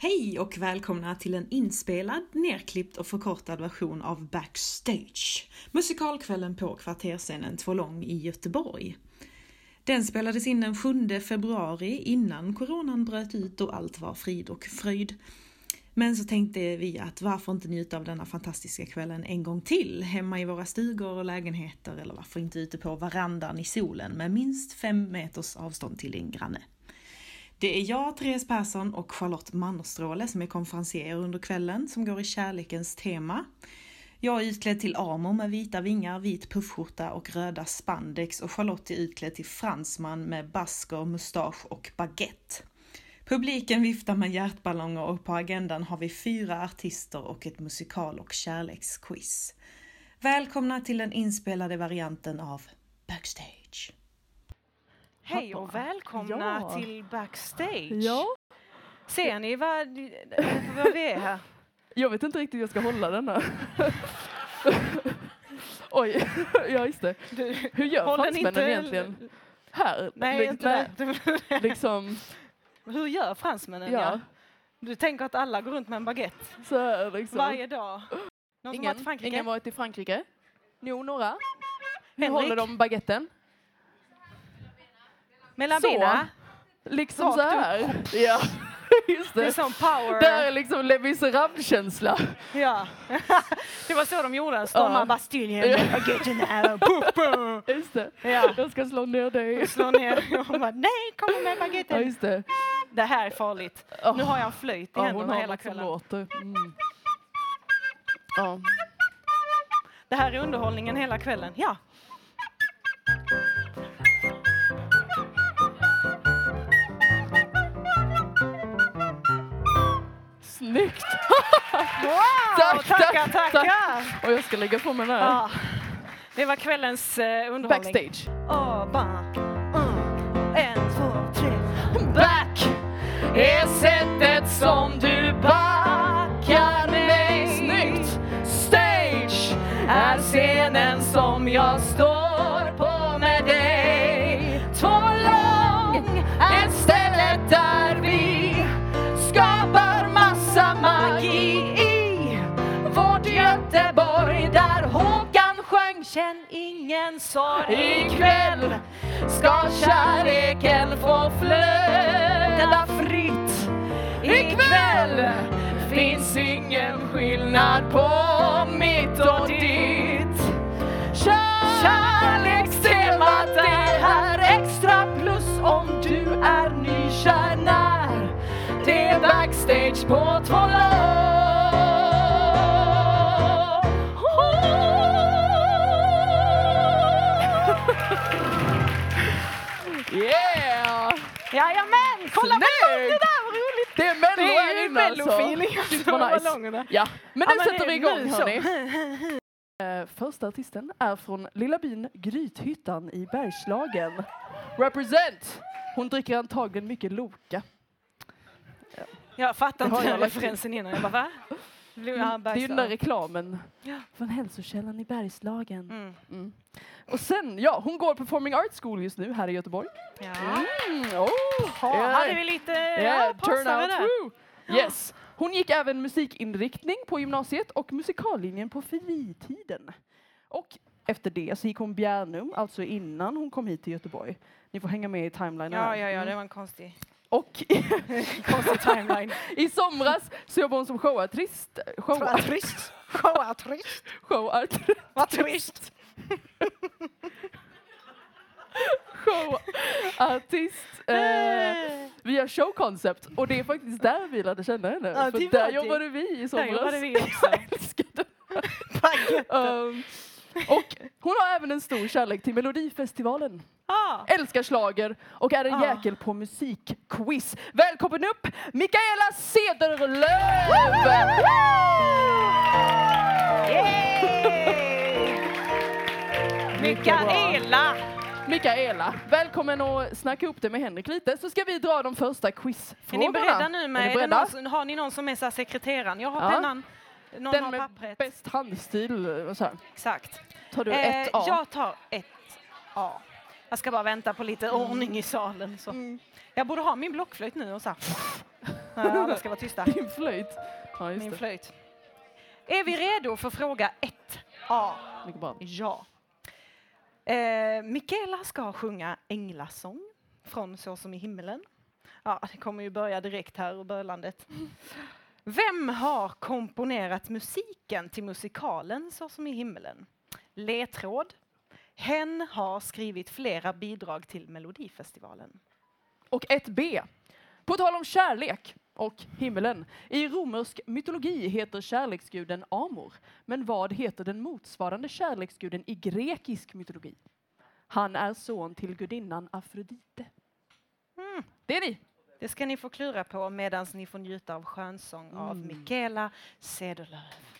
Hej och välkomna till en inspelad, nerklippt och förkortad version av Backstage, musikalkvällen på Kvarterscenen Tvålång i Göteborg. Den spelades in den 7 februari innan coronan bröt ut och allt var frid och fröjd. Men så tänkte vi att varför inte njuta av denna fantastiska kvällen en gång till, hemma i våra stugor och lägenheter eller varför inte ute på verandan i solen med minst fem meters avstånd till din granne. Det är jag, Therese Persson och Charlotte Mannerstråle som är konferencier under kvällen som går i kärlekens tema. Jag är utklädd till Amo med vita vingar, vit puffskjorta och röda spandex och Charlotte är utklädd till fransman med basker, mustasch och baguette. Publiken viftar med hjärtballonger och på agendan har vi fyra artister och ett musikal och kärleksquiz. Välkomna till den inspelade varianten av Backstage. Hej och välkomna Ja. till Backstage. Ja, Ser ni vad, vad vi är här? jag vet inte riktigt hur jag ska hålla denna. Oj, ja just det. Hur gör håll fransmännen inte- egentligen? Här? Nej, Lik- inte det. Liksom, Hur gör fransmännen? Ja. ja. Du tänker att alla går runt med en baguette Så här liksom. varje dag? Någon Ingen, varit i Frankrike? ingen varit i Frankrike? Jo, några. Hur Henrik? håller de baguetten? Mellan Så. benen? Liksom Rakt så här. Ja, just Det är det. sån power. Det här är liksom Les Misérables-känsla. Ja. det var så de gjorde. Stormade Ja. Bastiljen baguetten här och puff, puff. Just det. Ja. Jag ska slå ner dig. Slå ner och bara nej, kom med Ja, baguetten. just det. Det här är farligt. Oh. Nu har jag en flöjt i Ja, hon händerna hela kvällen. låter. Mm. Ja. Det här är underhållningen hela kvällen. Ja. Snyggt! Wow! Tack, tackar, tack, tackar! Och jag ska lägga på mig den här. Ja. Det var kvällens eh, underhållning. Backstage. Och back. Mm. En, två, tre. Back är sättet som du backar mig. Snyggt! Stage är scenen som jag står Känn ingen sorg. Ikväll ska kärleken få flöda fritt. Ikväll finns ingen skillnad på mitt och ditt. Kärlekstemat är här extra plus om du är nykär när det är backstage på två mellofeeling alltså, med nice. ballongerna. Ja, men Ja, nu sätter det- vi igång nu hörni. Eh, Första artisten är från lilla byn Grythyttan i Bergslagen. Represent! Hon dricker antagligen mycket Loka. Jag fattar inte den referensen innan. Jag bara, va? Ja, Det är ju den där reklamen Ja. från hälsokällan i Bergslagen. Mm. Mm. Och sen, ja, hon går Performing Arts School just nu här i Göteborg. Ja. Mm, oh, Ja, hade vi lite Yeah, ja, turn Yes. Hon gick även musikinriktning på gymnasiet och musikallinjen på fritiden. Och efter det så gick hon Bjärnum, alltså innan hon kom hit till Göteborg. Ni får hänga med i timelinen. Ja, ja, ja, Mm. det var en konstig, Och konstig timeline. i somras så jobbade hon som showartist. Show, Vad trist. Vad trist. showartist. Vad showartist eh, via showconcept. Och det är faktiskt där vi lärde känna henne. Ja, för där jobbade vi i Där somras. jobbade vi också. Jag älskade Baguette. Um, och hon har även en stor kärlek till Melodifestivalen. Ah. Älskar slager och är en Ah. jäkel på musikquiz. Välkommen upp Mikaela Cederlöf! Yay! Mikaela! Mikaela, välkommen att snacka upp det med Henrik lite så ska vi dra de första Är quizfrågorna. ni beredda nu? Med, Är ni är beredda? någon, har ni någon som är så sekreteraren? Jag har Ja. pennan. Någon Den har med pappret. bäst handstil. och Så här. Exakt. Tar du Eh, ett A? Jag tar ett A. Jag ska bara vänta på lite ordning i salen. Så. Mm. Jag borde ha min blockflöjt nu och så här. Alla ska vara tysta. Din flöjt. Ja, Min det. flöjt. Är vi redo för fråga ett? Ja. Eh, Mikaela ska sjunga Änglasång från Så som i himmelen. Ja, det kommer ju börja direkt här och bölandet. Vem har komponerat musiken till musikalen Så som i himmelen? Ledtråd. Hen har skrivit flera bidrag till Melodifestivalen. Och ett B. På tal om kärlek och himmelen. I romersk mytologi heter kärleksguden Amor. Men vad heter den motsvarande kärleksguden i grekisk mytologi? Han är son till gudinnan Afrodite. Mm. Det är ni. Det ska ni få klura på medan ni får njuta av skönsång av Mm. Mikaela Cederlöf.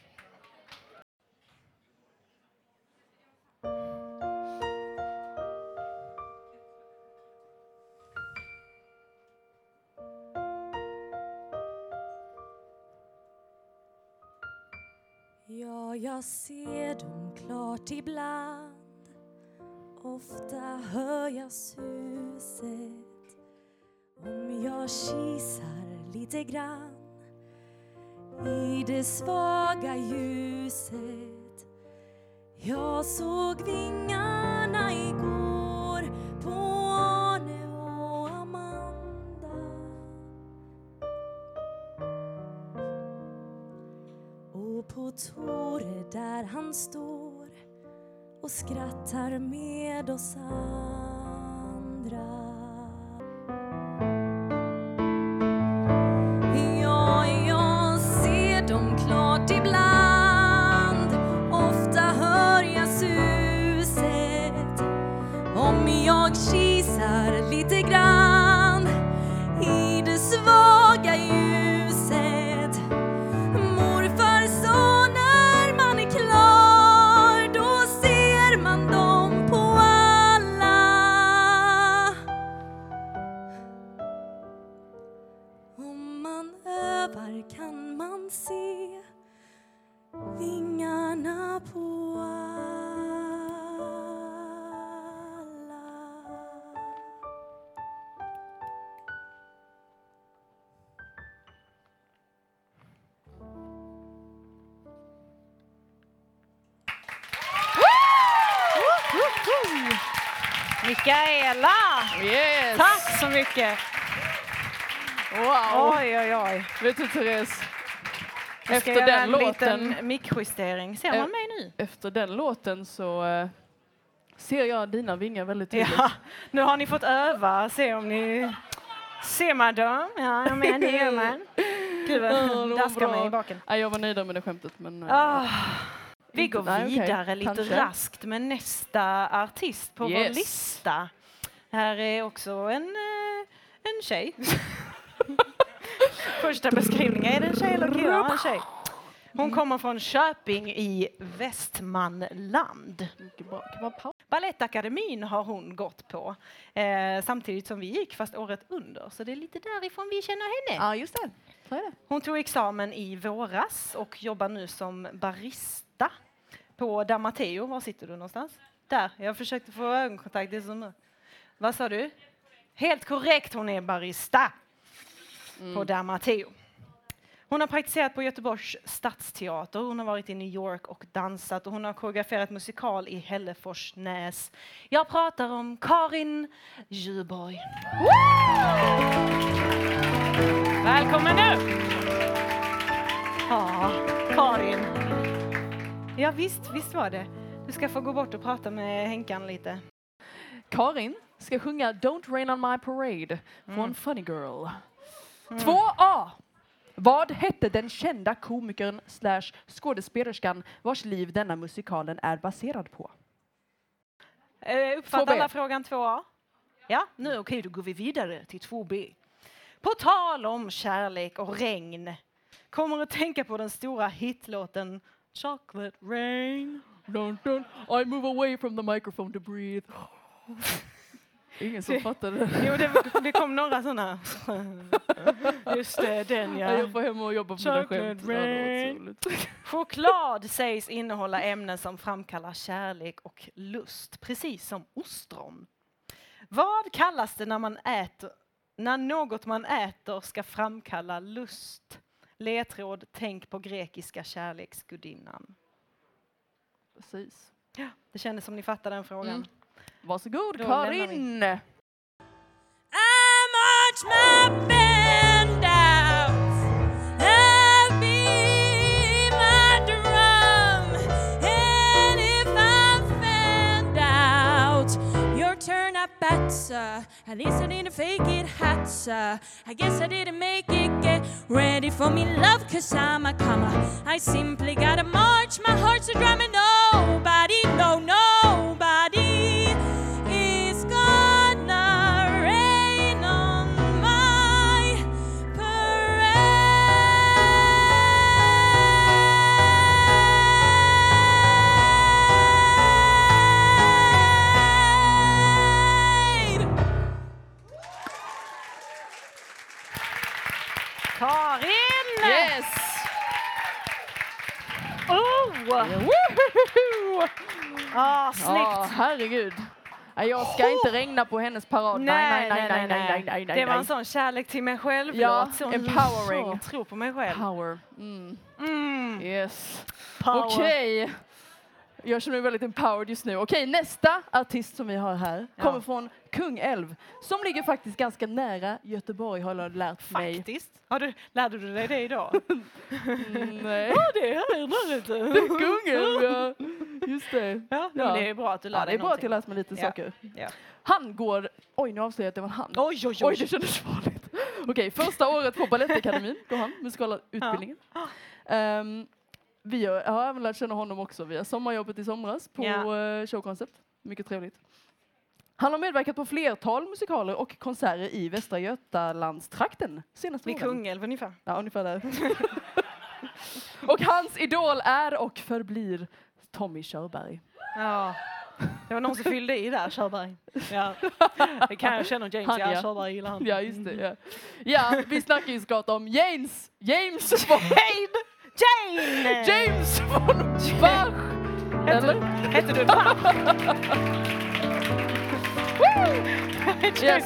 Ja, jag ser dem klart ibland. Ofta hör jag suset. Om jag kisar lite grann I det svaga ljuset. Jag såg vingarna igår. Och Tore där han står och skrattar med oss andra. Vet du Therese? Jag ska Efter göra den en låten, liten mickjustering. Ser Eh, man mig nu? efter den låten så eh, ser jag dina vingar väldigt tydligt. Ja, nu har ni fått öva, se om ni... Ser man dem? Ja, men det gör man. Gud Ja, vad var daskar mig i baken. Nej, jag var nöjd med det skämtet men... eh, Ah, vi går vidare lite Kanske. raskt med nästa artist på vår Yes. lista. Här är också en, eh, en tjej. Första beskrivningen, är det en tjej eller kille? Ja, en tjej. Hon kommer från Köping i Västmanland. Balettakademin har hon gått på eh, samtidigt som vi gick, fast året under. Så det är lite därifrån vi känner henne. Ja, just det. Så är det. Hon tog examen i våras och jobbar nu som barista på Damateo. Var sitter du någonstans? Där, jag försökte få ögonkontakt. Det är som... Vad sa du? Helt korrekt, hon är barista på Damateo. Hon har praktiserat på Göteborgs stadsteater, hon har varit i New York och dansat och hon har koreograferat musikal i Hälleforsnäs. Jag pratar om Karin Djurborg. Välkommen nu! Ja, Karin. Ja visst, visst var det. Du ska få gå bort och prata med Henkan lite. Karin ska sjunga Don't Rain On My Parade från Mm. Funny Girl. 2A. Vad hette den kända komikern slash skådespelerskan vars liv denna musikalen är baserad på? Eh, uppfattar 2B. alla frågan 2A? Ja, nu okej, då går vi vidare till 2B. På tal om kärlek och regn kommer att tänka på den stora hitlåten Chocolate Rain. Dun, dun. I move away from the microphone to breathe. Ingen som Det- fattade. Jo, det, det kom några sådana. Just det, den Ja. ja. Jag får hem och jobba på mina skämt. Ja, det. Choklad sägs innehålla ämnen som framkallar kärlek och lust, precis som ostron. Vad kallas det när man äter När något man äter ska framkalla lust. Ledtråd, tänk på grekiska kärleksgudinnan. Precis. Det kändes som ni fattade den frågan. Mm. Varsågod, Då Karin! bats. Uh, at least I didn't fake it hats. Uh, I guess I didn't make it get ready for me love, cause I'm a comma. I simply gotta march, my heart's a drumming, nobody Karin! Yes! Oh! Woho! Ah, snyggt! Ja, herregud. Nej, Jag ska inte regna på hennes parad. Nej, nej, nej, nej, nej, nej, nej. Det var en sån kärlek till mig själv Ja, så empowering. Tro på mig själv. Power. Mm. Mm, Yes. power. Okej. Jag känner mig väldigt empowered just nu. Okej, nästa artist som vi har här Ja. kommer från Kungälv som ligger faktiskt ganska nära Göteborg har jag lärt mig. Faktiskt. Har du, lärde du dig det idag? Mm, nej. det är här lite. Kungälv, ja. Just det. Ja, Ja. Det är bra att du lär Ja, det dig är bra att jag någonting. lärt mig lite Ja. saker. Ja. Han går... Oj, nu avslöjade jag att det var han. Oj, oj, oj. Oj, det kändes farligt. Okej, första året på Balettakademin går han, musikala utbildningen. Ehm, vi har, jag har även lärt känna honom också via sommarjobbet i somras på uh, Showconcept. Mycket trevligt. Han har medverkat på flertal musikaler och konserter i Västra Götalandstrakten senaste Vid åren. Kungälv ungefär. Ja, ungefär där. och hans idol är och förblir Tommy Körberg. Ja. Det var någon som fyllde i där, Körberg. Ja. Det kan jag känna James, Han, ja, ja. Körberg gillar han. Ja, just det. Ja, ja vi snackar ju såklart om James, James von, Jane! James von Bach. Eller? hette du Bach? Yes.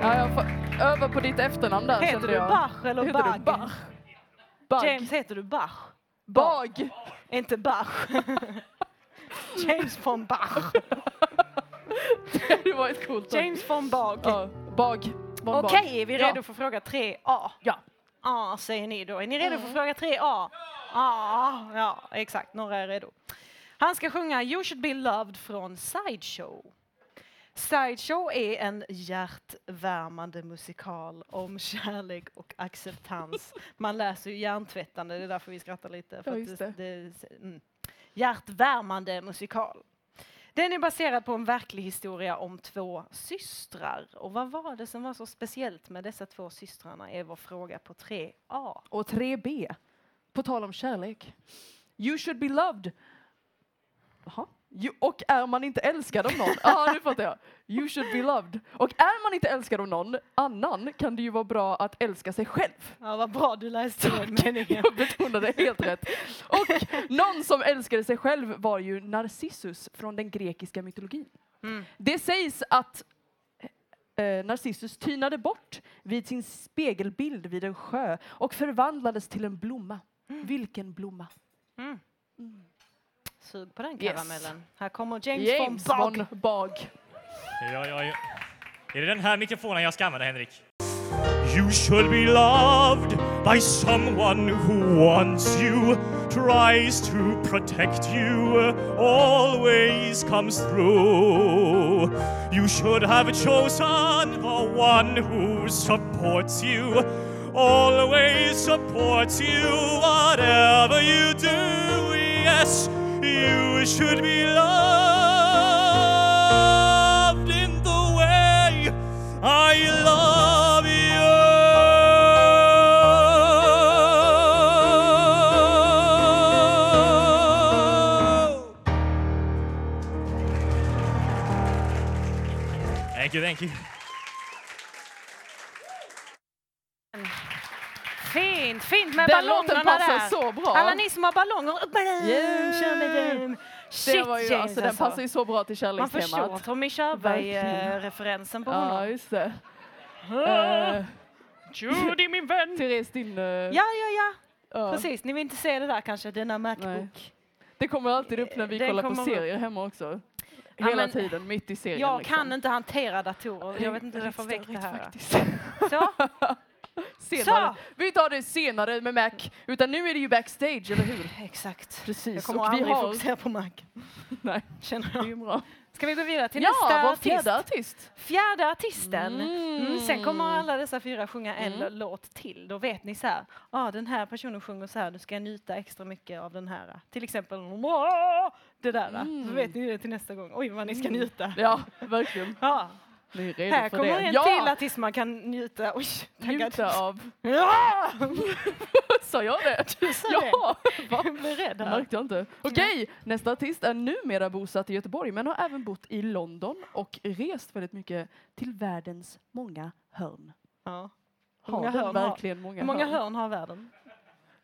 Ja, jag får öva på ditt efternamn där heter du jag. Bach eller Heter Bag? du Bach? Bag. James, heter du Bach? Bag. Inte Bach. James von Bach. det var ett coolt. James von Bach. Ja, Bag. Okej, Bag. är vi Ja. redo för fråga 3A? Ja. Ja, säger ni då. Är ni redo Mm. för fråga 3A? Ja, ja, exakt. Några är redo. Han ska sjunga You should be loved från Sideshow. Sideshow är en hjärtvärmande musikal om kärlek och acceptans. Man läser ju hjärntvättande, det är därför vi skrattar lite. För Ja, just det, det, mm. Hjärtvärmande musikal. Den är baserad på en verklig historia om två systrar. Och vad var det som var så speciellt med dessa två systrarna är vår fråga på 3A. Och 3B. På tal om kärlek. You should be loved. Jaha. You, och är man inte älskad av någon, ja nu fattar jag. You should be loved. Och är man inte älskad av någon annan kan det ju vara bra att älska sig själv. Ja, vad bra du läste den meningen. Jag betonade helt rätt. Och någon som älskade sig själv var ju Narcissus från den grekiska mytologin. Mm. Det sägs att eh, Narcissus tynade bort vid sin spegelbild vid en sjö och förvandlades till en blomma. Vilken blomma? Mm. Sug på den Yes. karamellen. Här kommer James, James von Bog. Ja, ja, ja. Är det den här mikrofonen jag ska använda, Henrik? You should be loved by someone who wants you, tries to protect you, always comes through. You should have chosen the one who supports you, always supports you, whatever you do. Yes, you should be loved in the way I love you. Thank you, thank you. Fint, med Den ballongerna passar så bra. Alla ni som har ballonger, badum, Yeah. kör med dem. Shit, Det var ju, James, alltså, den passar ju så bra till Man förstår kärlekstemat. Tommy. Körberg-referensen på Ja, honom. just det. Eh, Judy min vän! Therese, din... eh, Ja, ja, ja. ja. Precis. Ni vill inte se det där kanske, denna Nej. Macbook. Det kommer alltid upp när vi Den kollar på upp. serier hemma också. Ja, Hela men tiden, mitt i serien. Jag liksom. kan inte hantera datorer. Jag vet inte hur jag får väck det här. Så, Senare. Så. Vi tar det senare med Mac. Utan nu är det ju backstage, eller hur? exakt. Precis. Jag kommer och vi aldrig har... fokusera på Mac. Nej, Känner det är jag. bra. Ska vi gå vidare till Ja, nästa vår fjärde artist. Fjärde artisten. Mm. Mm, sen kommer alla dessa fyra sjunga en Mm. låt till. Då vet ni så här, ah, den här personen sjunger så här, du ska njuta extra mycket av den här. Till exempel det där. Mm. Så vet ni det till nästa gång. Oj, vad ni ska njuta. Ja, verkligen. Ja. Ni är redo Här för kommer det. en ja! till artist man kan njuta. Oj, taggad. Njuta av... Ja! Sa jag det? Du sa Ja! Det. Jag blir rädd här. märkte jag inte. Okej, nästa artist är numera bosatt i Göteborg men har även bott i London och rest väldigt mycket till världens många hörn. Ja. Har många den hörn har- verkligen många, Hur många hörn? hörn har världen?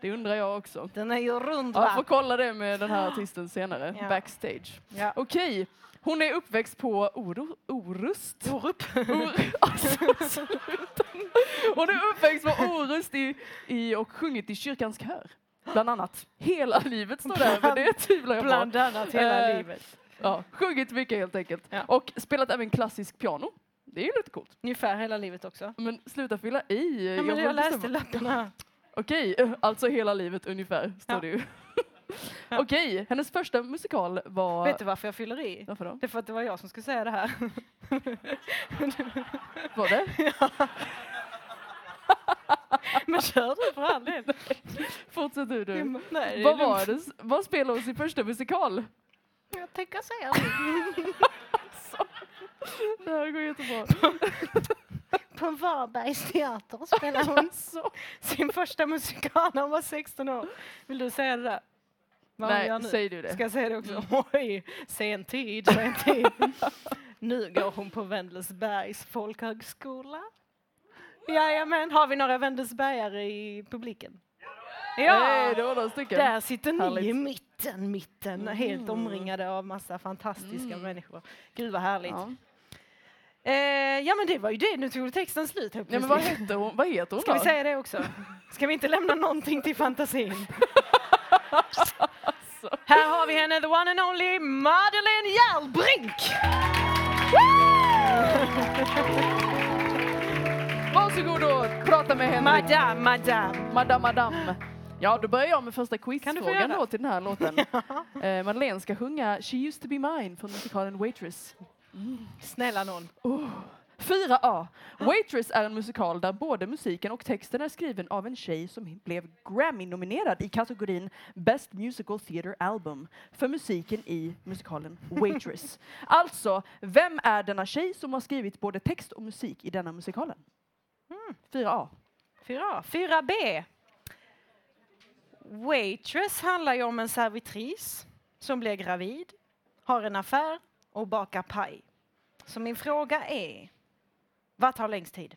Det undrar jag också. Den är ju rund Ja, jag får kolla det med den här artisten senare, Ja. backstage. Ja. Okej, hon är uppväxt på Oro, Orust. Orup. Or, alltså, hon är uppväxt på Orust i, i, och sjungit i kyrkans kör. Bland annat. Hela livet står där, men det tvivlar jag på. Bland annat hela Eh, livet. Ja, sjungit mycket helt enkelt. Ja. Och spelat även klassisk piano. Det är ju lite coolt. Ungefär hela livet också. Men sluta fylla i. Ja, men vill jag läste lapparna. Okej, eh, alltså hela livet ungefär, står Ja. det ju. Ja. Okej, hennes första musikal var... Vet du varför jag fyller i? Varför då? Det är för att det var jag som skulle säga det här. Var det? Men kör du för all del. Fortsätt du. du. Nej, det är Vad lugnt. var det? Vad spelade hon sin första musikal? Jag tänker säga det. Det här går jättebra. På Varbergs teater spelade hon sin första musikal när hon var 16 år. Vill du säga det där? Vad Nej, nu? säg du det. Ska jag säga det också? Oj, sen tid, sen tid. nu går hon på Wendelsbergs folkhögskola. Jajamän, har vi några Wendelsbergare i publiken? Ja, Nej, det var några stycken. där sitter ni Härligt. i mitten, mitten, helt Mm. omringade av massa fantastiska Mm. människor. Gud vad härligt. Ja. Eh, ja men det var ju det, nu tog texten slut helt Ja, men vad heter hon, vad heter hon Ska vi då? säga det också? Ska vi inte lämna någonting till fantasin? Här har vi henne, the one and only Madeleine Järlbrink! Varsågod och prata med henne. Madame, madame. Madame, madame. Ja, då börjar jag med första quizfrågan då till den här låten. eh, Madeleine ska sjunga She used to be mine från musikalen Waitress. Snälla någon. Oh. 4A. Waitress är en musikal där både musiken och texten är skriven av en tjej som blev Grammy-nominerad i kategorin Best Musical Theatre Album för musiken i musikalen Waitress. alltså, vem är denna tjej som har skrivit både text och musik i denna musikalen? 4A. 4A. 4B. Waitress handlar ju om en servitris som blir gravid, har en affär och bakar paj. Så min fråga är, vad tar längst tid?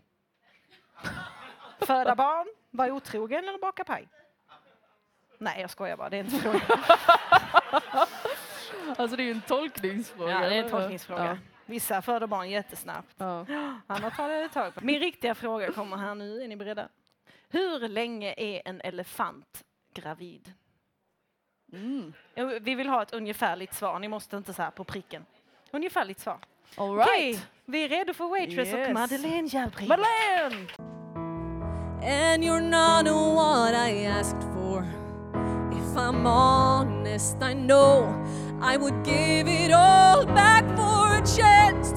Föda barn, vara otrogen eller baka paj? Nej, jag skojar bara. Det är inte fråga. Alltså det är ju en tolkningsfråga. Ja, det är en tolkningsfråga. Vissa föder barn jättesnabbt. Ja. Ja. Andra tar det ett tag på. Min riktiga fråga kommer här nu. Är ni beredda? Hur länge är en elefant gravid? Mm. Vi vill ha ett ungefärligt svar. Ni måste inte så här på pricken. Ungefärligt svar. All right. Vi är redo för Waitress Yes. och Madeleine Järlbrink. Madeleine! And you're not what I asked for. If I'm honest, I know I would give it all back for a chance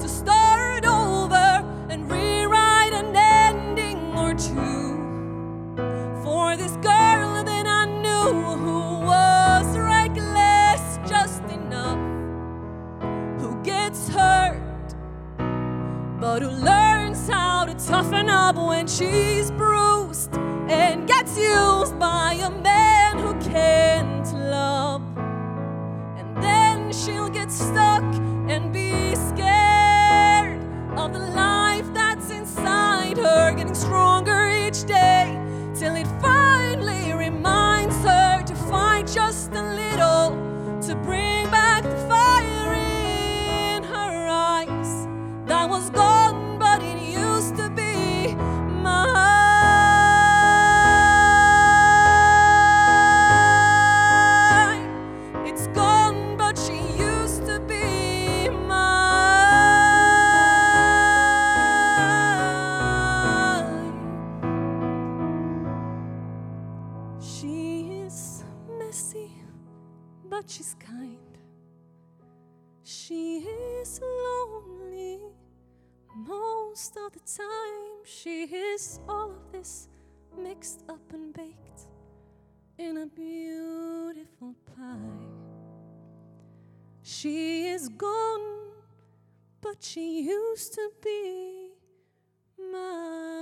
a beautiful pie. She is gone, but she used to be mine.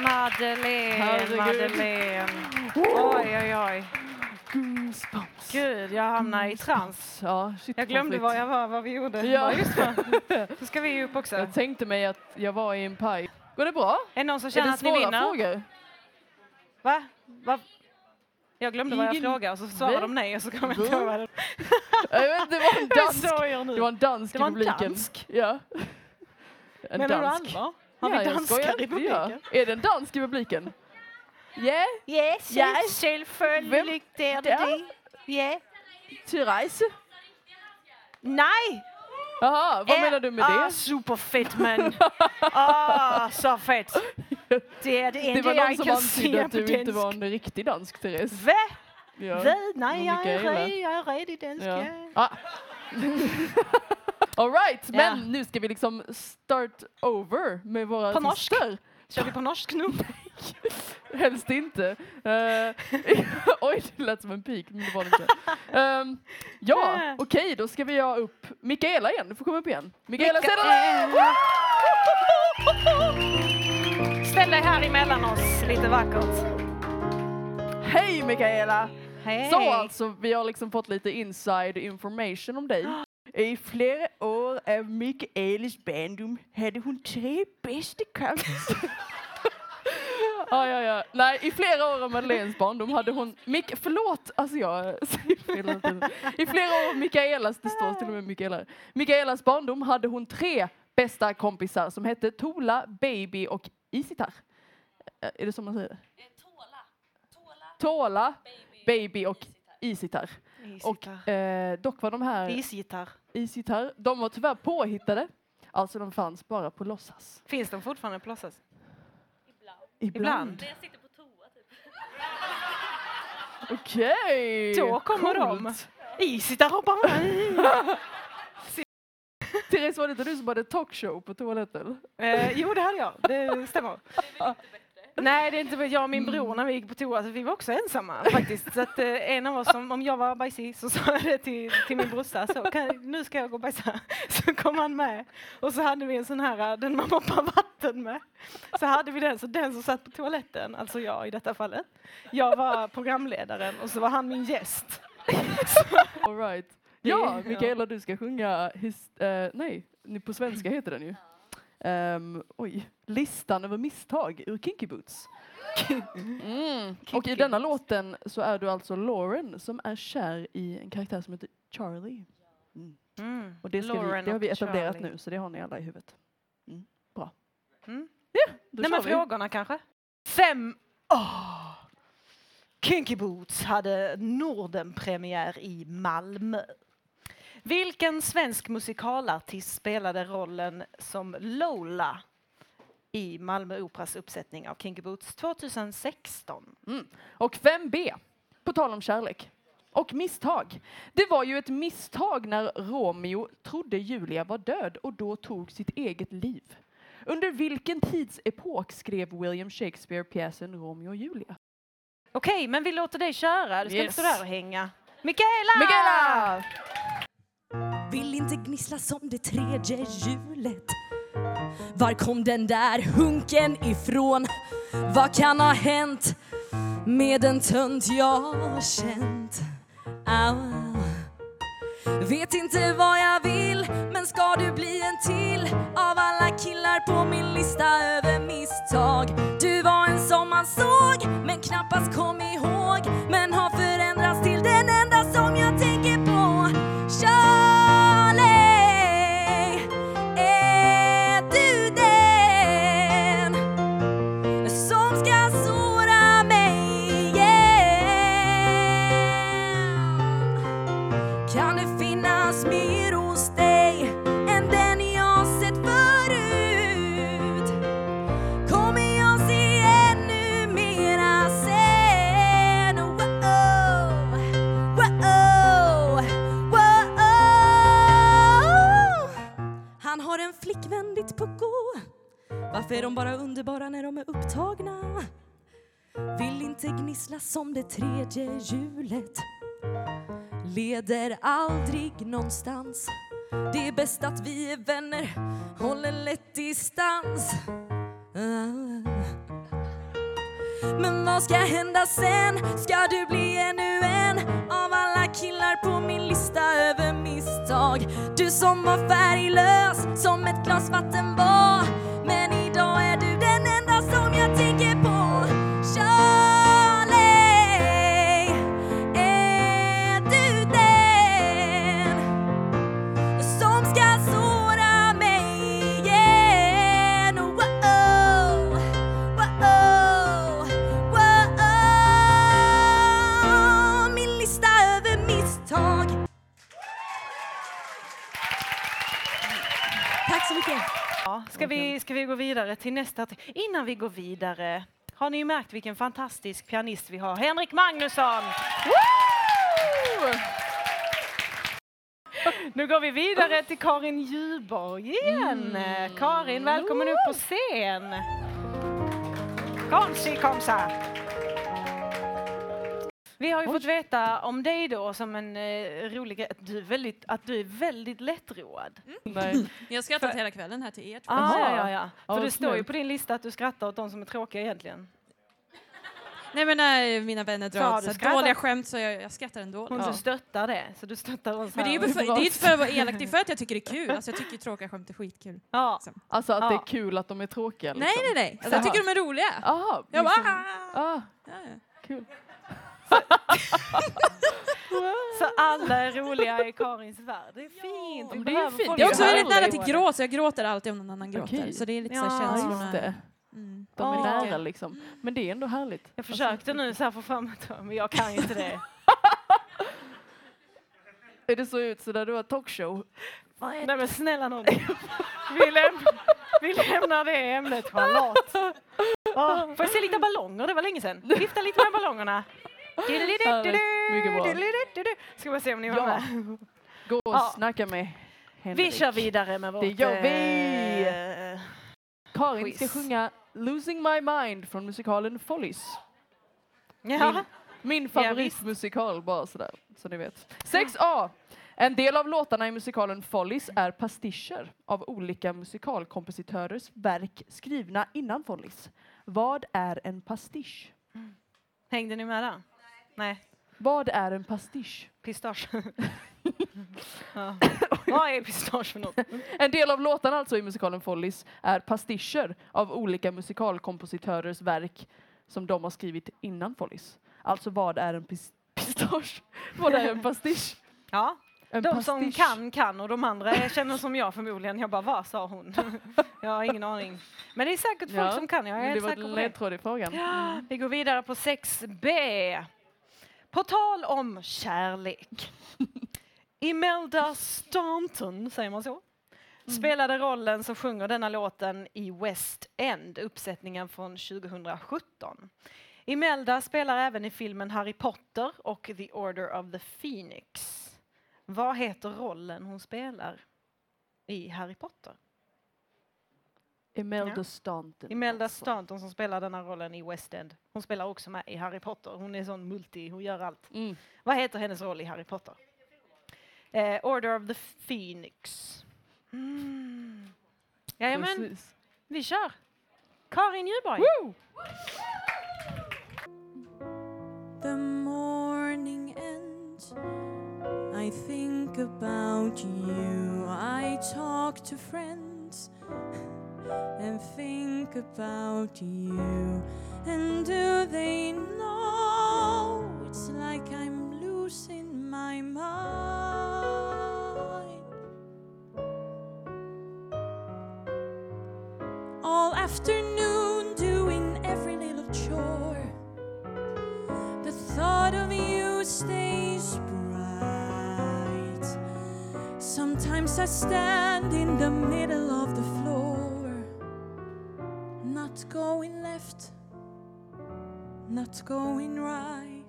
Madeleine, Herregud. Madeleine. Oj, oj, oj. Gud, jag hamnar i trans. Ja, shit, Jag glömde var jag var, vad vi gjorde. Ja. Just det. Så ska vi upp också. Jag tänkte mig att jag var i en paj. Går det bra? Är det någon som Är känner det att ni svåra vinner? frågor? Va? Va? Jag glömde vad jag Ingen- frågade och så svarade Va? de nej och så kom jag inte ihåg vad det det var en dansk. Nu. Det var en dansk Det i en publiken. dansk? Ja. En Menar du dansk. allvar? Har ja, vi danskar i inte, ja. publiken? Är det en dansk i publiken? Yeah, Yes, Ja. självföljligt är det Ja. det. Yeah. Therese. Nej! Jaha, vad menar du med Ah, det? superfett man. Ah, så fett. Det är det Det enda var någon jag som kan antydde att på du inte var en riktig dansk, Therese. Va? Ja. Va? Nej, jag är, red, jag är redig dansk. Ja. Ah. All right, Ja. men nu ska vi liksom start over med våra På norsk? Kör vi på norsk nu? Helst inte. Eh, oj, det lät som en pik, men det var det inte. Ehm, ja, okej, då ska vi ha upp Mikaela igen. Du får komma upp igen. Mikaela. Cederlund! Ställ dig här emellan oss lite vackert. Hej Mikaela! Hej. Så alltså, vi har liksom fått lite inside information om dig. I flera år av Mikaelas barndom hade hon tre bästa kompisar. Ja, ja, ja. Nej, i flera år av Madeleines barndom hade hon... Mik förlåt, alltså jag säger fel. I flera år av Mikaelas, det står till och med Mikaela. Mikaelas barndom hade hon tre bästa kompisar som hette Tola, Baby och Isitar. Eh, Är det så man säger det? Tola, Baby och Isitar. Och eh, dock var de här Isgitarr. Isitar, de var tyvärr påhittade. Alltså de fanns bara på låtsas. Finns de fortfarande på låtsas? Ibland. Ibland. Okej! Då kommer de. med. Therese, var det inte du som hade talkshow på toaletten? eh, Jo, det hade jag. Det stämmer. Nej, det är inte jag och min bror Mm. när vi gick på toa, så vi var också ensamma faktiskt. Så att eh, en av oss, som, om jag var bajsig, så sa jag det till, till min brorsa, så kan, nu ska jag gå och bajsa. Så kom han med. Och så hade vi en sån här, eh, den man moppar vatten med. Så hade vi den, så den som satt på toaletten, alltså jag i detta fallet, jag var programledaren och så var han min gäst. All right. Ja, Mikaela, du ska sjunga his, eh, nej, på svenska heter den ju. Ehm, oj, listan över misstag ur Kinky Boots. Mm. Och i Kinky denna låten så är du alltså Lauren som är kär i en karaktär som heter Charlie. Mm. Och det, ska vi, det har vi etablerat Charlie. nu så det har ni alla i huvudet. Mm. Bra. Mm. Ja, då Nej kör men vi. frågorna kanske? Fem... Åh! Kinky Boots hade Nordenpremiär i Malmö. Vilken svensk musikalartist spelade rollen som Lola i Malmö Operas uppsättning av Kinky Boots 2016? Och 5B, på tal om kärlek. Och misstag. Det var ju ett misstag när Romeo trodde Julia var död och då tog sitt eget liv. Under vilken tidsepok skrev William Shakespeare pjäsen Romeo och Julia? Okej, men vi låter dig köra. Du ska Yes. inte stå där och hänga. Mikaela! Mikaela! Vill inte gnissla som det tredje hjulet Var kom den där hunken ifrån? Vad kan ha hänt med en tönt jag känt? Au. Vet inte vad jag vill, men ska du bli en till av alla killar på min lista över misstag? Du var en som man såg, men knappast kom ihåg men har förändrats Varför är de bara underbara när de är upptagna? Vill inte gnissla som det tredje hjulet. Leder aldrig någonstans. Det är bäst att vi är vänner. Håller lätt distans. Ah. Men vad ska hända sen? Ska du bli ännu en? Av alla killar på min lista över misstag? Du som var färglös som ett glas vatten. Ska, vi, ska vi gå vidare till nästa? Innan vi går vidare, har ni märkt vilken fantastisk pianist vi har? Henrik Magnusson! Woo! Nu går vi vidare till Karin Djurborg igen. Karin, välkommen upp på scen. Kom, si, kom så. Vi har ju fått veta om dig då som en eh, rolig grej, att du är väldigt, att du är väldigt lättroad. Nej. Jag har skrattat hela kvällen här till er. två. Ah, ja, ja, ja. Ja, För det vad står ju snällt. på din lista att du skrattar åt de som är tråkiga egentligen. Nej men när mina vänner Så har drar du så här skrattat? dåliga skämt så jag, jag skrattar ändå. Hon Ja. du stöttar det, så du stöttar oss Men det är ju här. för, det är inte för att vara elak, det är för att jag tycker det är kul. Alltså jag tycker tråkiga skämt är skitkul. Ja. Alltså att det Ja. är kul att de är tråkiga. Nej Liksom. nej nej, alltså, jag tycker de är roliga. Aha, Jag liksom. bara, ah, ja, ja. kul. Så alla är roliga i Karins värld. Det är fint. Men det är fint. folk Jag är också väldigt nära till gråt så jag gråter alltid om någon annan gråter. Okej. Så det är lite Ja, så här Ja, känslorna. Mm. De är Ja. nära liksom. Men det är ändå härligt. Jag försökte nu så här få fram det, men jag kan inte det. Är det så ut så där du har talkshow? Nej men snälla nån. Vi, läm vi lämnar det ämnet Charlotte. Oh, får jag se lite ballonger? Det var länge sedan. Vifta lite med ballongerna. Mycket bra. Ska vi se om ni var Ja. med. Gå och Ja. snacka med Henrik. Vi kör vidare med vårt... Det gör vi. eh, Karin quiz. ska sjunga Losing My Mind från musikalen Follies. ja. Min, min Ja, favoritmusikal, bara sådär, så ni vet. 6A. En del av låtarna i musikalen Follies är pastischer av olika musikalkompositörers verk skrivna innan Follies. Vad är en pastisch? Hängde ni med där? Nej, Vad är en pastisch? pistage. ja. Vad är pistage för något? En del av låtarna alltså i musikalen Follies är pastischer av olika musikalkompositörers verk som de har skrivit innan Follies. Alltså vad är en pis- pistage? Vad är en pastisch? Ja, En de som pastisch. kan kan och de andra känner som jag förmodligen. Jag bara, vad sa hon? jag har ingen aning. Men det är säkert folk Ja, som kan, jag är det helt var säker en på det. ledtråd i frågan. Ja, vi går vidare på 6B. På tal om kärlek. Imelda Staunton, säger man så? Spelade rollen som sjunger denna låten i West End, uppsättningen från 2017. Imelda spelar även i filmen Harry Potter och The Order of the Phoenix. Vad heter rollen hon spelar i Harry Potter? Imelda Ja. Staunton. Imelda alltså. Staunton som spelar denna rollen i West End. Hon spelar också med i Harry Potter. Hon är sån multi, hon gör allt. Mm. Vad heter hennes roll i Harry Potter? Eh, Order of the Phoenix. Mm. Jajamän, Precis. vi kör. Karin Djurborg. the morning ends, I think about you. I talk to friends and think about you. And do they know it's like I'm losing my mind? All afternoon doing every little chore. The thought of you stays bright. Sometimes I stand in the middle going right.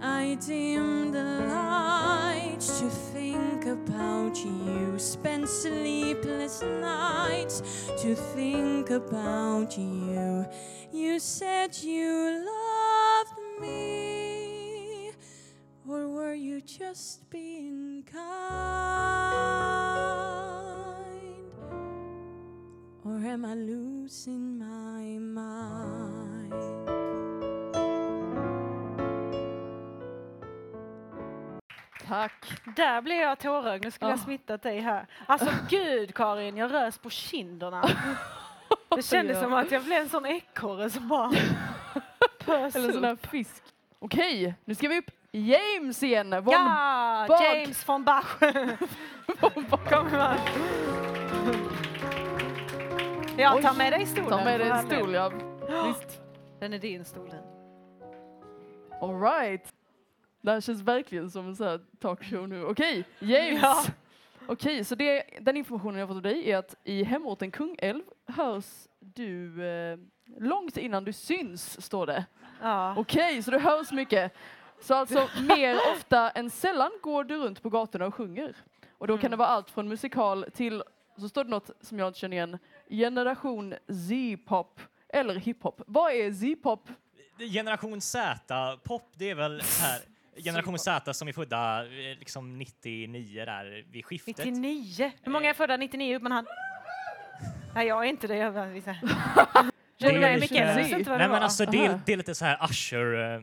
I dim the lights to think about you. Spend sleepless nights to think about you. You said you loved me, or were you just being kind? Or am I losing my mind? Tack. Där blev jag tårögd. Nu skulle jag Ah. smittat dig här. Alltså gud Karin, jag rös på kinderna. Det kändes Ja. som att jag blev en sån ekorre som bara pös Eller en sån där fisk. Okej, nu ska vi upp James igen. Von Ja, Bach. James von Bach. Kom här. Jag Oj. tar med dig stolen. Ta med dig en stol, ja. Visst. Den är din stol den. All right. Det här känns verkligen som en sån här talkshow nu. Okej, James. Ja. Okej, så det, den informationen jag fått av dig är att i hemorten Kungälv hörs du eh, långt innan du syns, står det. Ja. Okej, så du hörs mycket. Så alltså mer ofta än sällan går du runt på gatorna och sjunger. Och då kan Mm. det vara allt från musikal till, så står det något som jag inte känner igen, generation Z-pop eller hiphop. Vad är Z-pop? Generation Z, pop, det är väl här. Generation Z som är födda eh, liksom 99 där vid skiftet. 99. Hur många är födda 99? Upp hand. Nej, jag är inte det. Jag bara. Det är inte vad det Nej men var. alltså det är, Aha. det är lite så här Usher, eh,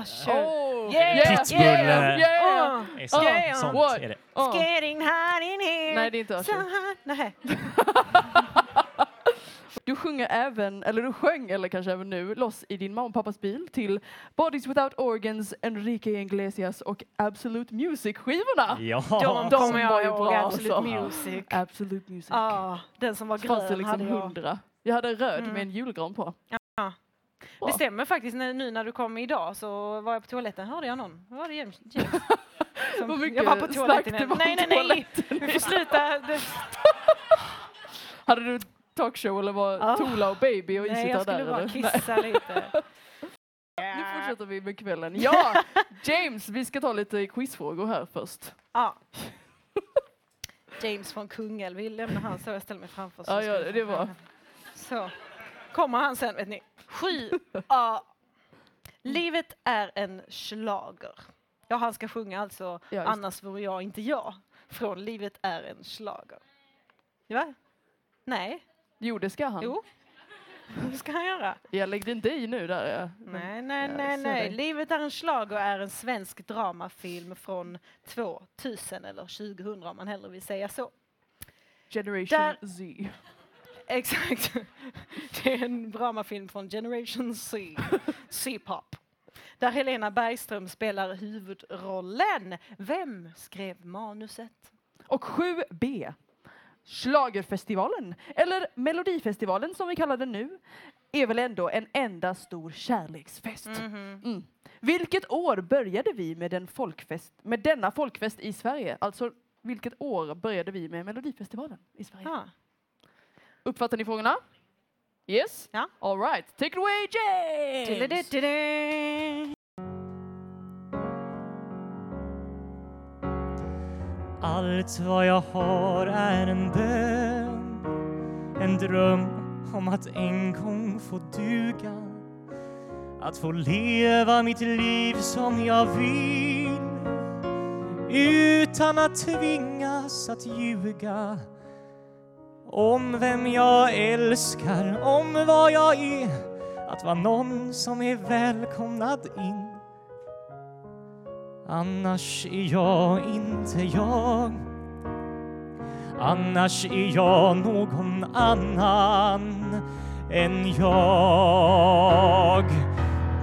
Usher. Oh, Yeah, Pitbull, yeah, eh, yeah. Är sånt, Yeah. sånt What? är det. Oh. It's getting hot in here. Nej, det är inte So Usher. hot. Nej. Du sjunger även, eller du sjöng, eller kanske även nu, loss i din mamma och pappas bil till Bodies Without Organs, Enrique Iglesias och Absolute Music-skivorna. Ja. De, de kommer var jag ihåg. Absolute alltså. Music. Absolute Music. Ja, den som var fanns det grön liksom hade jag. hundra. Jag hade en röd Mm. med en julgran på. Ja. Bra. Det stämmer faktiskt, när, nu när du kom idag så var jag på toaletten, hörde jag någon? Var det James? James. Som- Vad mycket jag var på toaletten. var Nej, nej, nej! Vi får sluta. Det, Hade du talkshow eller var Ja. Tola och Baby och nej, jag där? skulle bara eller? Nej. kissa lite. Nu fortsätter vi med kvällen. Ja, James, vi ska ta lite quizfrågor här först. Ja. James från Kungälv, vi lämnar han så jag ställer mig framför. så Ja, ja, det bra. Så. Kommer han sen, vet ni. Sju A. Livet är en schlager. Ja, han ska sjunga alltså Ja, Annars vore jag inte jag. Från Livet är en schlager. Va? Nej, Jo, det ska han. jo. Vad ska han göra? Jag lägger inte i nu där. Ja. Nej, nej, Ja, nej, jag nej. det. Livet är en schlager är en svensk dramafilm från 2000 eller 2000 om man hellre vill säga så. Generation Där- Z. Exakt. Det är en dramafilm från Generation C, C-pop. Där Helena Bergström spelar huvudrollen. Vem skrev manuset? Och 7B. Schlagerfestivalen, eller Melodifestivalen som vi kallar den nu, är väl ändå en enda stor kärleksfest. Mm. Vilket år började vi med, den folkfest, med denna folkfest i Sverige? Alltså, vilket år började vi med Melodifestivalen i Sverige? Ah. Uppfattar ni frågorna? Yes? Ja. All right. Take it away, James! Allt vad jag har är en bön. En dröm om att en gång få duga. Att få leva mitt liv som jag vill. Utan att tvingas att ljuga Om vem jag älskar, om vad jag är. Att vara någon som är välkomnad in. Annars är jag inte jag. Annars är jag någon annan än jag.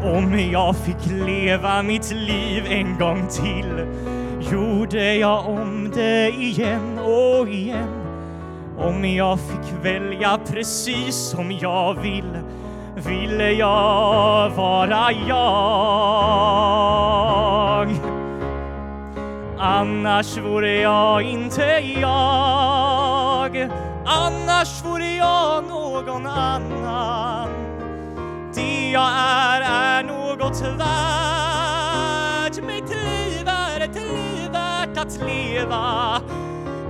Om jag fick leva mitt liv en gång till gjorde jag om det igen och igen. Om jag fick välja precis som jag vill ville jag vara jag. Annars vore jag inte jag Annars vore jag någon annan Det jag är är något värt Mitt liv är ett liv värt att leva.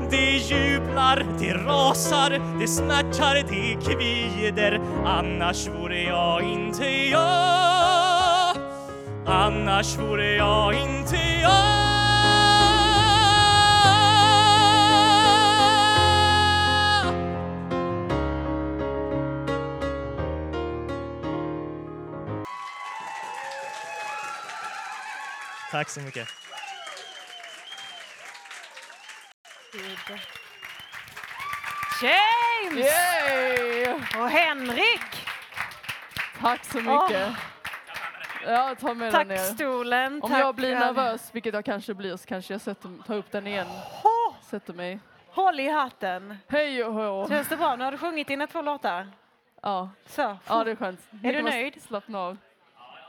Det jublar, det rasar, det smärtar, det kvider. Annars vore jag inte jag. Annars vore jag inte jag. Tack så mycket. James! Yay! Och Henrik! Tack så mycket. Ja, ta med den Tack ner. stolen. Om tack. jag blir nervös, vilket jag kanske blir, så kanske jag sätter, tar upp den igen. Sätter mig. Håll i hatten. Hej och hå. Känns det bra? Nu har du sjungit dina två låtar. Ja, Så. ja, det är skönt. Är Nu du nöjd? Slappna av.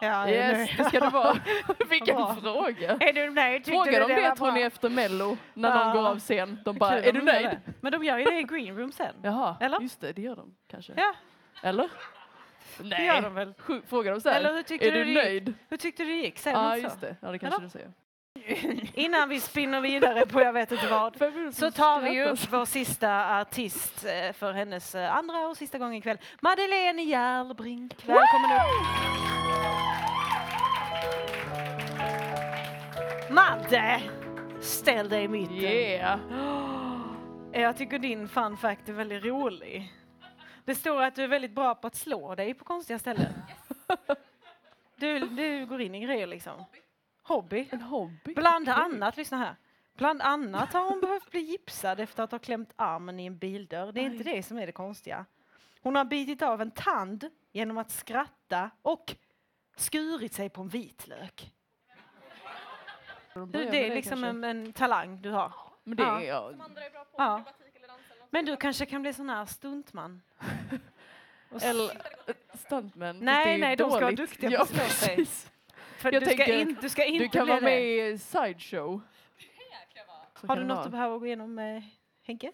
Ja, Yes, det ska det vara. Vilken Bra. fråga. Är du nöjd? Tyckte Fråga dem det tror ni efter Mello, när Ja. de går av scen. De bara, Kul är du de nöjd? det. Men de gör ju det i green room sen. Jaha, Eller? just det, det gör de kanske. Ja, Eller? det gör de väl. Sju- Fråga dem så här. Eller hur tyckte är du du nöjd? Hur tyckte du det gick? Säg Ja, just det. Ja, det kanske Eller? du säger. Innan vi spinner vidare på jag vet inte vad så tar vi ju upp vår sista artist eh, för hennes eh, andra och sista gång ikväll. Madeleine Järlbrink. Välkommen upp. Madde! Ställ dig i mitten. Yeah! Jag tycker din fun fact är väldigt rolig. Det står att du är väldigt bra på att slå dig på konstiga ställen. Du, du går in i grejer liksom. Hobby. En hobby. Bland annat, lyssna här. Bland annat har hon behövt bli gipsad efter att ha klämt armen i en bildörr. Det är inte det som är det konstiga. Hon har bitit av en tand genom att skratta och skurit sig på en vitlök. Det med är liksom en, en talang du har. Men det ja. är jag. Ja. Men du kanske kan bli sån här stuntman? Eller stuntman. Nej, det nej, de ska vara dåligt. duktiga på Ja, att slå sig. För jag du, ska in, du ska inte Du kan bli vara med det. i sideshow. Så Har du det något vara. du behöver gå igenom med Henke?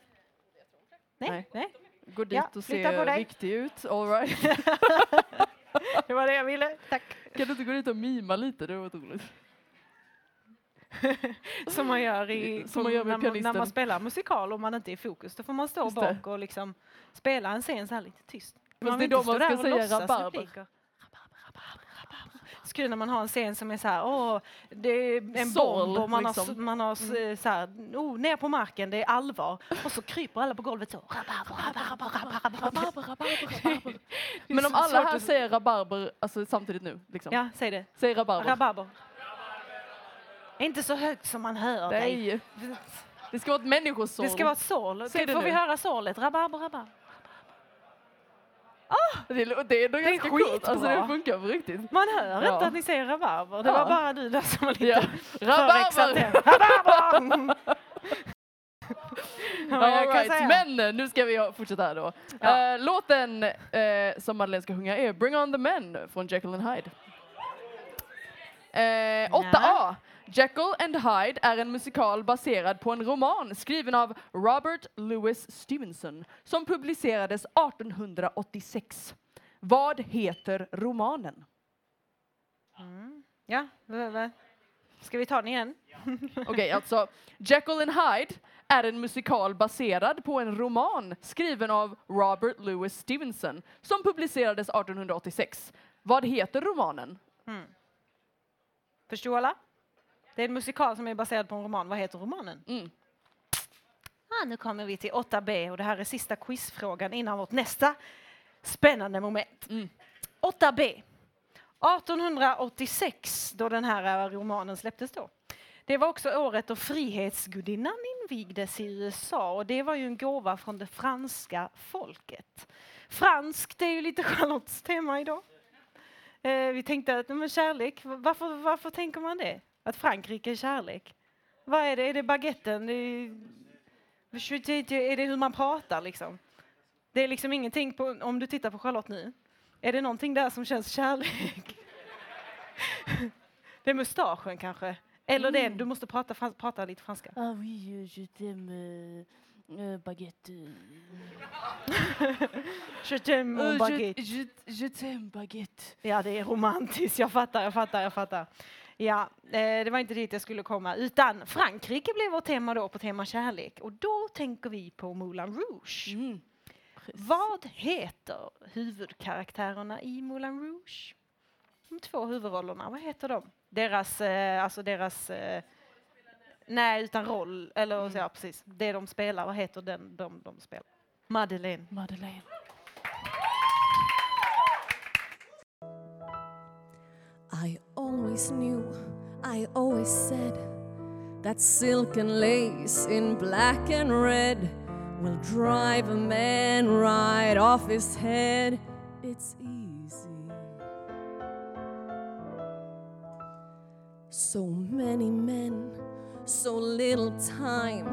Nej? Nej. nej. Gå dit Ja, och på se dig. viktig ut. All right. Det var det jag ville. Tack. Kan du inte gå dit och mima lite? Det var roligt. Som man gör, i, Som man gör när, man, när man spelar musikal och man inte är i fokus. Då får man stå Just det. bak och liksom spela en scen så här lite tyst. det är vill då inte stå man ska säga rabarber. kul när man har en scen som är så här, åh, det är en Sorl, bomb och man har, liksom. s- man har s- så här, oh, ner på marken, det är allvar. Och så kryper alla på golvet så. Men om så alla här säger rabarber alltså, samtidigt nu, liksom. Ja, säg det. Säg rabarber. Rabarber. Inte så högt som man hör dig. Nej. Det ska vara ett människosorl. Det ska vara ett sorl. Det Får vi nu. höra sorlet? Rabarber, rabarber. det, lå- det är ändå är ganska coolt. Alltså det funkar på riktigt. Man hör Ja. inte att ni säger rabarber. Det Ja. var bara du där som var lite Ja. det. Rabarber! Rabarber! Ja, right. Men nu ska vi fortsätta här då. Ja. Eh, låten eh, som Madeleine ska sjunga är Bring on the men från Jekyll and Hyde. Eh, 8A. Jekyll and Hyde är en musikal baserad på en roman skriven av Robert Louis Stevenson som publicerades 1886. Vad heter romanen? Ja, v- v- ska vi ta den igen? Okej, alltså Jekyll and Hyde är en musikal baserad på en roman skriven av Robert Louis Stevenson som publicerades 1886. Vad heter romanen? Förstår alla? Det är en musikal som är baserad på en roman. Vad heter romanen? Mm. Ah, nu kommer vi till 8B och det här är sista quizfrågan innan vårt nästa spännande moment. Mm. 8B. 1886, då den här romanen släpptes då. Det var också året då Frihetsgudinnan invigdes i USA och det var ju en gåva från det franska folket. Franskt, det är ju lite Charlottes tema idag. Eh, vi tänkte att men kärlek, varför, varför tänker man det? Att Frankrike är kärlek? Vad är det? Är det baguetten? Är, är det hur man pratar liksom? Det är liksom ingenting på, om du tittar på Charlotte nu. Är det någonting där som känns kärlek? det är mustaschen kanske? Eller det, du måste prata, frans- prata lite franska. Ah oui, je t'aime baguette. Je t'aime mon baguette. Je, je baguette. Ja, det är romantiskt. Jag fattar, jag fattar, jag fattar. Ja, eh, det var inte dit jag skulle komma, utan Frankrike blev vårt tema då på tema kärlek och då tänker vi på Moulin Rouge. Mm. Vad heter huvudkaraktärerna i Moulin Rouge? De två huvudrollerna, vad heter de? Deras, eh, alltså deras, eh, nej utan roll, eller så, ja precis, det de spelar, vad heter den de, de spelar? Madeleine. Madeleine. I always knew, I always said that silk and lace in black and red will drive a man right off his head. It's easy. So many men, so little time.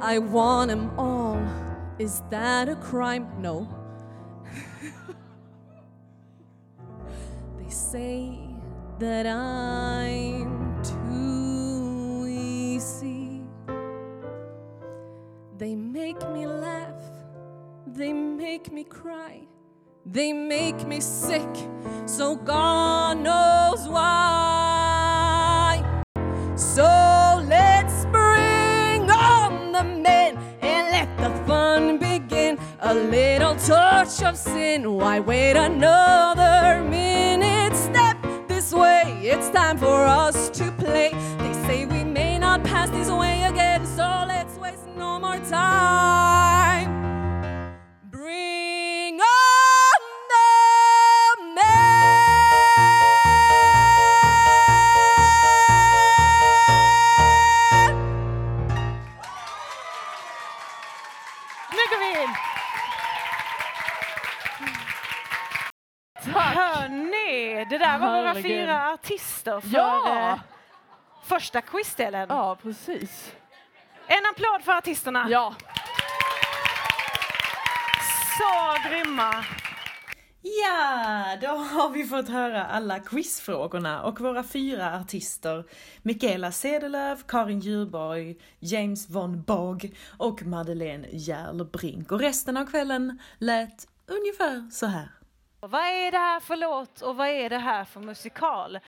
I want them all. Is that a crime? No. They say that I'm too easy. They make me laugh, they make me cry, they make me sick, so God knows why. So let's bring on the men and let the fun begin. A little touch of sin, why wait another minute? It's time for us to play. They say we may not pass this way again, so let's waste no more time. Bring våra Herregud. fyra artister för Ja! eh, första quizdelen. Ja, precis. En applåd för artisterna. Ja, Så grymma. Ja, då har vi fått höra alla quizfrågorna och våra fyra artister Mikaela Cederlöf, Karin Djurborg, James von Bogg och Madeleine Järlbrink. Och resten av kvällen lät ungefär så här. Och Vad är det här för låt och vad är det här för musikal?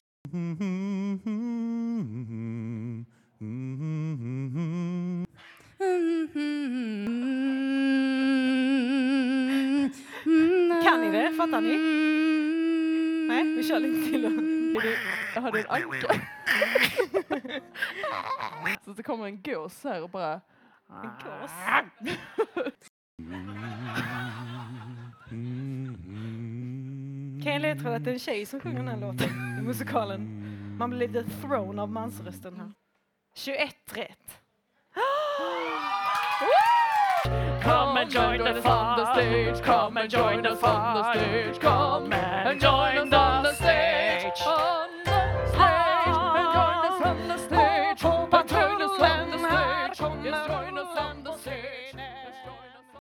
Kan ni det? Fattar ni? Nej, vi kör lite till. då. jag hörde en anka. Så det kommer en gås här och bara... En gås. Kan jag ledtråd att det är en tjej som sjunger den här låten i musikalen? Man blir lite thrown av mansrösten här. 21 rätt. Come and join the fun, the stage. Come and join the fun, the stage. Come and join the stage.